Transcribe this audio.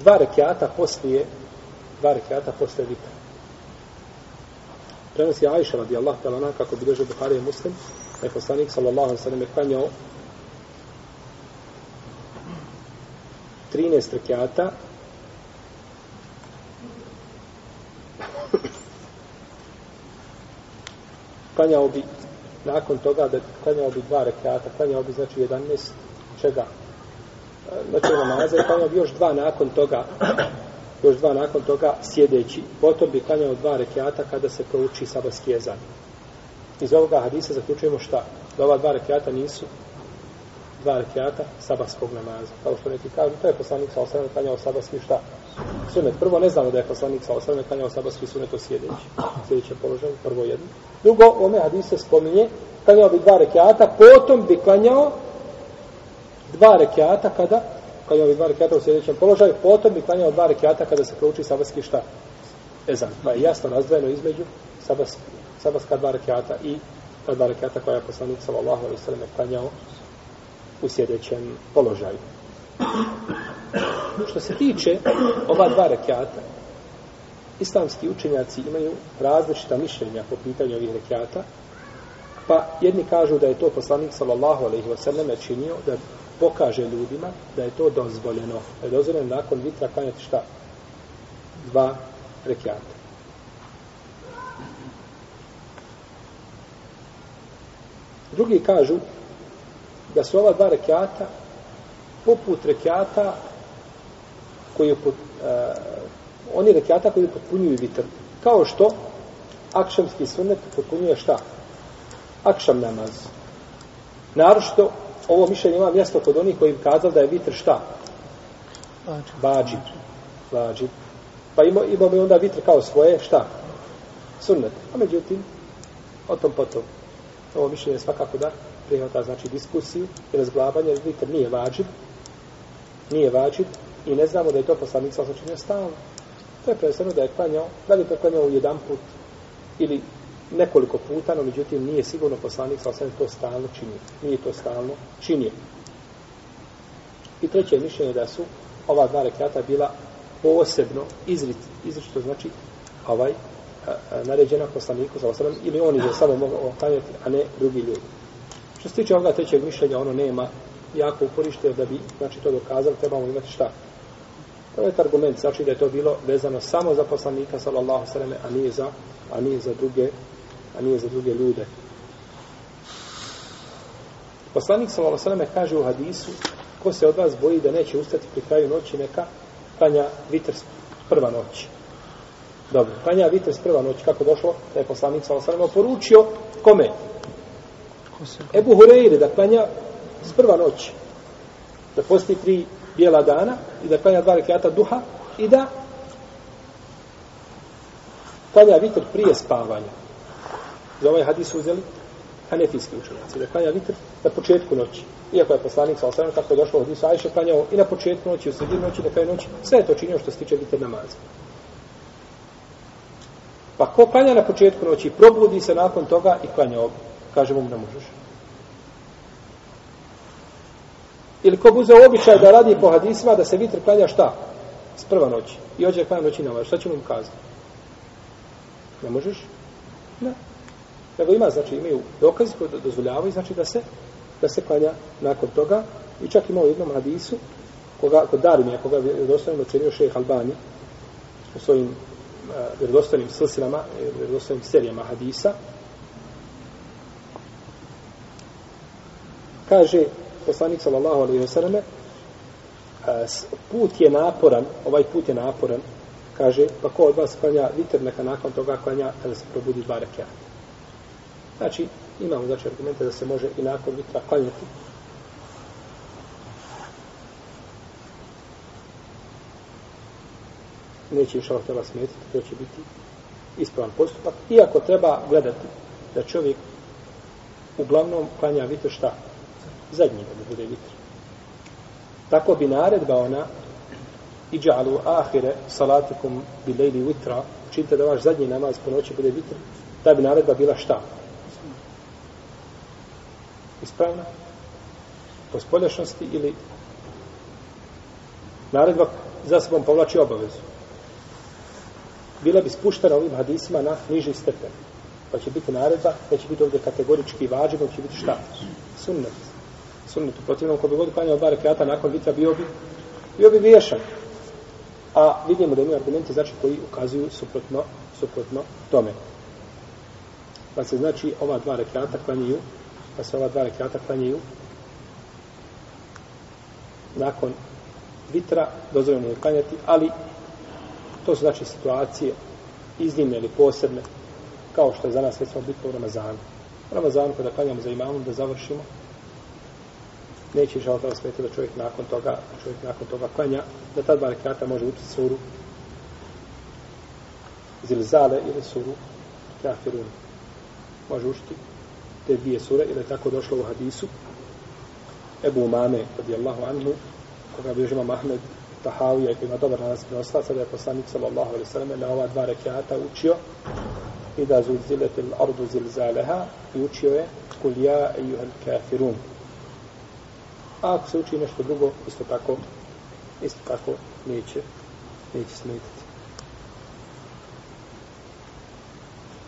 dva rekiata poslije dva rekiata poslije vitra. Prenosi Aisha radijallahu ta'ala kako bilježe Buhari i Muslim, da je poslanik sallallahu alaihi sallam je klanjao 13 rekiata klanjao bi nakon toga da klanjao bi dva rekiata, klanjao bi znači 11 čega? Noćnog namaza pa i klanjao bi još dva nakon toga još dva nakon toga sjedeći. Potom bi klanjao dva rekiata kada se prouči sabarski jezan. Iz ovoga hadisa zaključujemo šta? Da ova dva rekiata nisu dva rekiata sabarskog namaza. Kao što neki kažu, to je poslanik sa osrame klanjao sabarski šta? Sunet. Prvo ne znamo da je poslanik sa osrame klanjao sabarski sunet o sjedeći. Sjedeće položaj, prvo jedno. Drugo, ome hadise spominje, klanjao bi dva rekiata, potom bi klanjao dva rekiata kada klanjao bi dva rekiata u sljedećem položaju, potom bi klanjao dva rekiata kada se prouči sabarski šta? Ezan. Pa je jasno razdvojeno između sabarski, sabarska dva rekiata i ta dva rekiata koja je poslanik sallallahu alaihi sallam klanjao u sljedećem položaju. Što se tiče ova dva rekiata, islamski učenjaci imaju različita mišljenja po pitanju ovih rekiata, pa jedni kažu da je to poslanik sallallahu alaihi wa sallam činio da pokaže ljudima da je to dozvoljeno. Da je dozvoljeno nakon vitra klanjati šta? Dva rekiata. Drugi kažu da su ova dva rekiata poput rekiata koji uh, oni rekiata koji potpunjuju vitr. Kao što akšamski sunnet potpunjuje šta? Akšam namaz. Naročito ovo mišljenje ima mjesto kod onih koji kazali da je vitr šta? Bađi. Bađi. Pa ima, imamo onda vitr kao svoje šta? Sunnet. A međutim, o tom potom. Ovo mišljenje svakako da prihvata znači diskusiju i razglabanje, jer vitr nije vađib. Nije vađib i ne znamo da je to poslanik sa osačenja stalno. To je predstavno da je klanjao, da li je to klanjao jedan put ili nekoliko puta, no međutim nije sigurno poslanik sa to stalno činio. Nije to stalno činio. I treće mišljenje da su ova dva rekata bila posebno izrit, izričito znači ovaj a, a, naređena poslaniku sa osam ili oni je samo mogu oklanjati, a ne drugi ljudi. Što se tiče ovoga trećeg mišljenja, ono nema jako uporište da bi znači, to dokazali, trebamo imati šta? To je argument, znači da je to bilo vezano samo za poslanika, sallallahu sallam, a nije za, a nije za druge a nije za druge ljude. Poslanik sallallahu alejhi ve kaže u hadisu ko se od vas boji da neće ustati pri kraju noći neka klanja vitr prva noć. Dobro, klanja vitr prva noć kako došlo da je poslanik sallallahu alejhi ve poručio kome? Ebu Hureyre da klanja s prva noć. Da posti tri bijela dana i da klanja dva rekiata duha i da klanja vitr prije spavanja za ovaj hadis uzeli hanefijski učenjaci, da klanja vitr na početku noći. Iako je poslanik sa osram, kako je došlo od hadisu Ajše, klanjao i na početku noći, u sredinu noći, na kraju noći, sve je to činio što se tiče vitr namaza. Pa ko klanja na početku noći, probudi se nakon toga i klanja obi. Kaže mu, ne možeš. Ili ko buze običaj da radi po hadisima, da se vitr klanja šta? S prva noći. I ođe klanja noći namaz. Ovaj. Šta će mu kazati? Ne možeš? Ne nego ima, znači imaju dokazi koji dozvoljavaju, znači da se da se klanja nakon toga i čak ima u jednom hadisu koga, kod Darumija, koga je vjerodostojnim ocenio šejh Albani u svojim uh, vjerodostojnim silsilama, e, vjerodostojnim serijama hadisa, kaže poslanik sallallahu alaihi wa sallam e, put je naporan, ovaj put je naporan, kaže, pa ko od vas klanja vitr, neka nakon toga klanja kada se probudi dva rekiata. Znači, imamo znači argumente da se može i nakon vitra klanjati. Neće iš Allah teba smetiti, to će biti ispravan postupak. Iako treba gledati da čovjek uglavnom klanja vitr šta? Zadnji da bude vitr. Tako bi naredba ona iđalu ahire salatikum bilejli vitra, učinite da vaš zadnji namaz po noći bude vitr, ta bi naredba bila šta? Ispravna po spoljašnosti ili naredba za sobom povlači obavezu. Bila bi spuštena ovim hadisima na niži stepen. Pa će biti naredba, pa neće biti ovdje kategorički vađen, će biti šta? Sunnet. Sunnet. U protivnom, ko bi god klanjao dva rekiata nakon vitra, bio bi, bio bi vješan. A vidimo da imaju argumenti znači koji ukazuju suprotno, suprotno tome. Pa se znači ova dva rekiata klanjaju, pa se ova dva rekiata klanjaju nakon vitra, dozvoljeno je klanjati, ali to su znači situacije iznimne ili posebne, kao što je za nas recimo bitno u Ramazanu. U Ramazanu kada klanjamo za imamom da završimo, neće žao da smeti da čovjek nakon toga, čovjek nakon toga klanja, da ta dva rekata može učiti suru Zilzale ili suru Kafirun. Može učiti te dvije sure, ili je tako došlo u hadisu Ebu Umame, radijallahu anhu, koga bi žima Mahmed Tahavija, koji ima dobar nas prenosla, da je poslanik sallallahu alaihi sallam na ova dva rekiata učio i da zulziletil ardu zilzaleha i učio je kul ja ejuhel kafirun. A ako se uči nešto drugo, isto tako, isto tako neće, neće smetiti.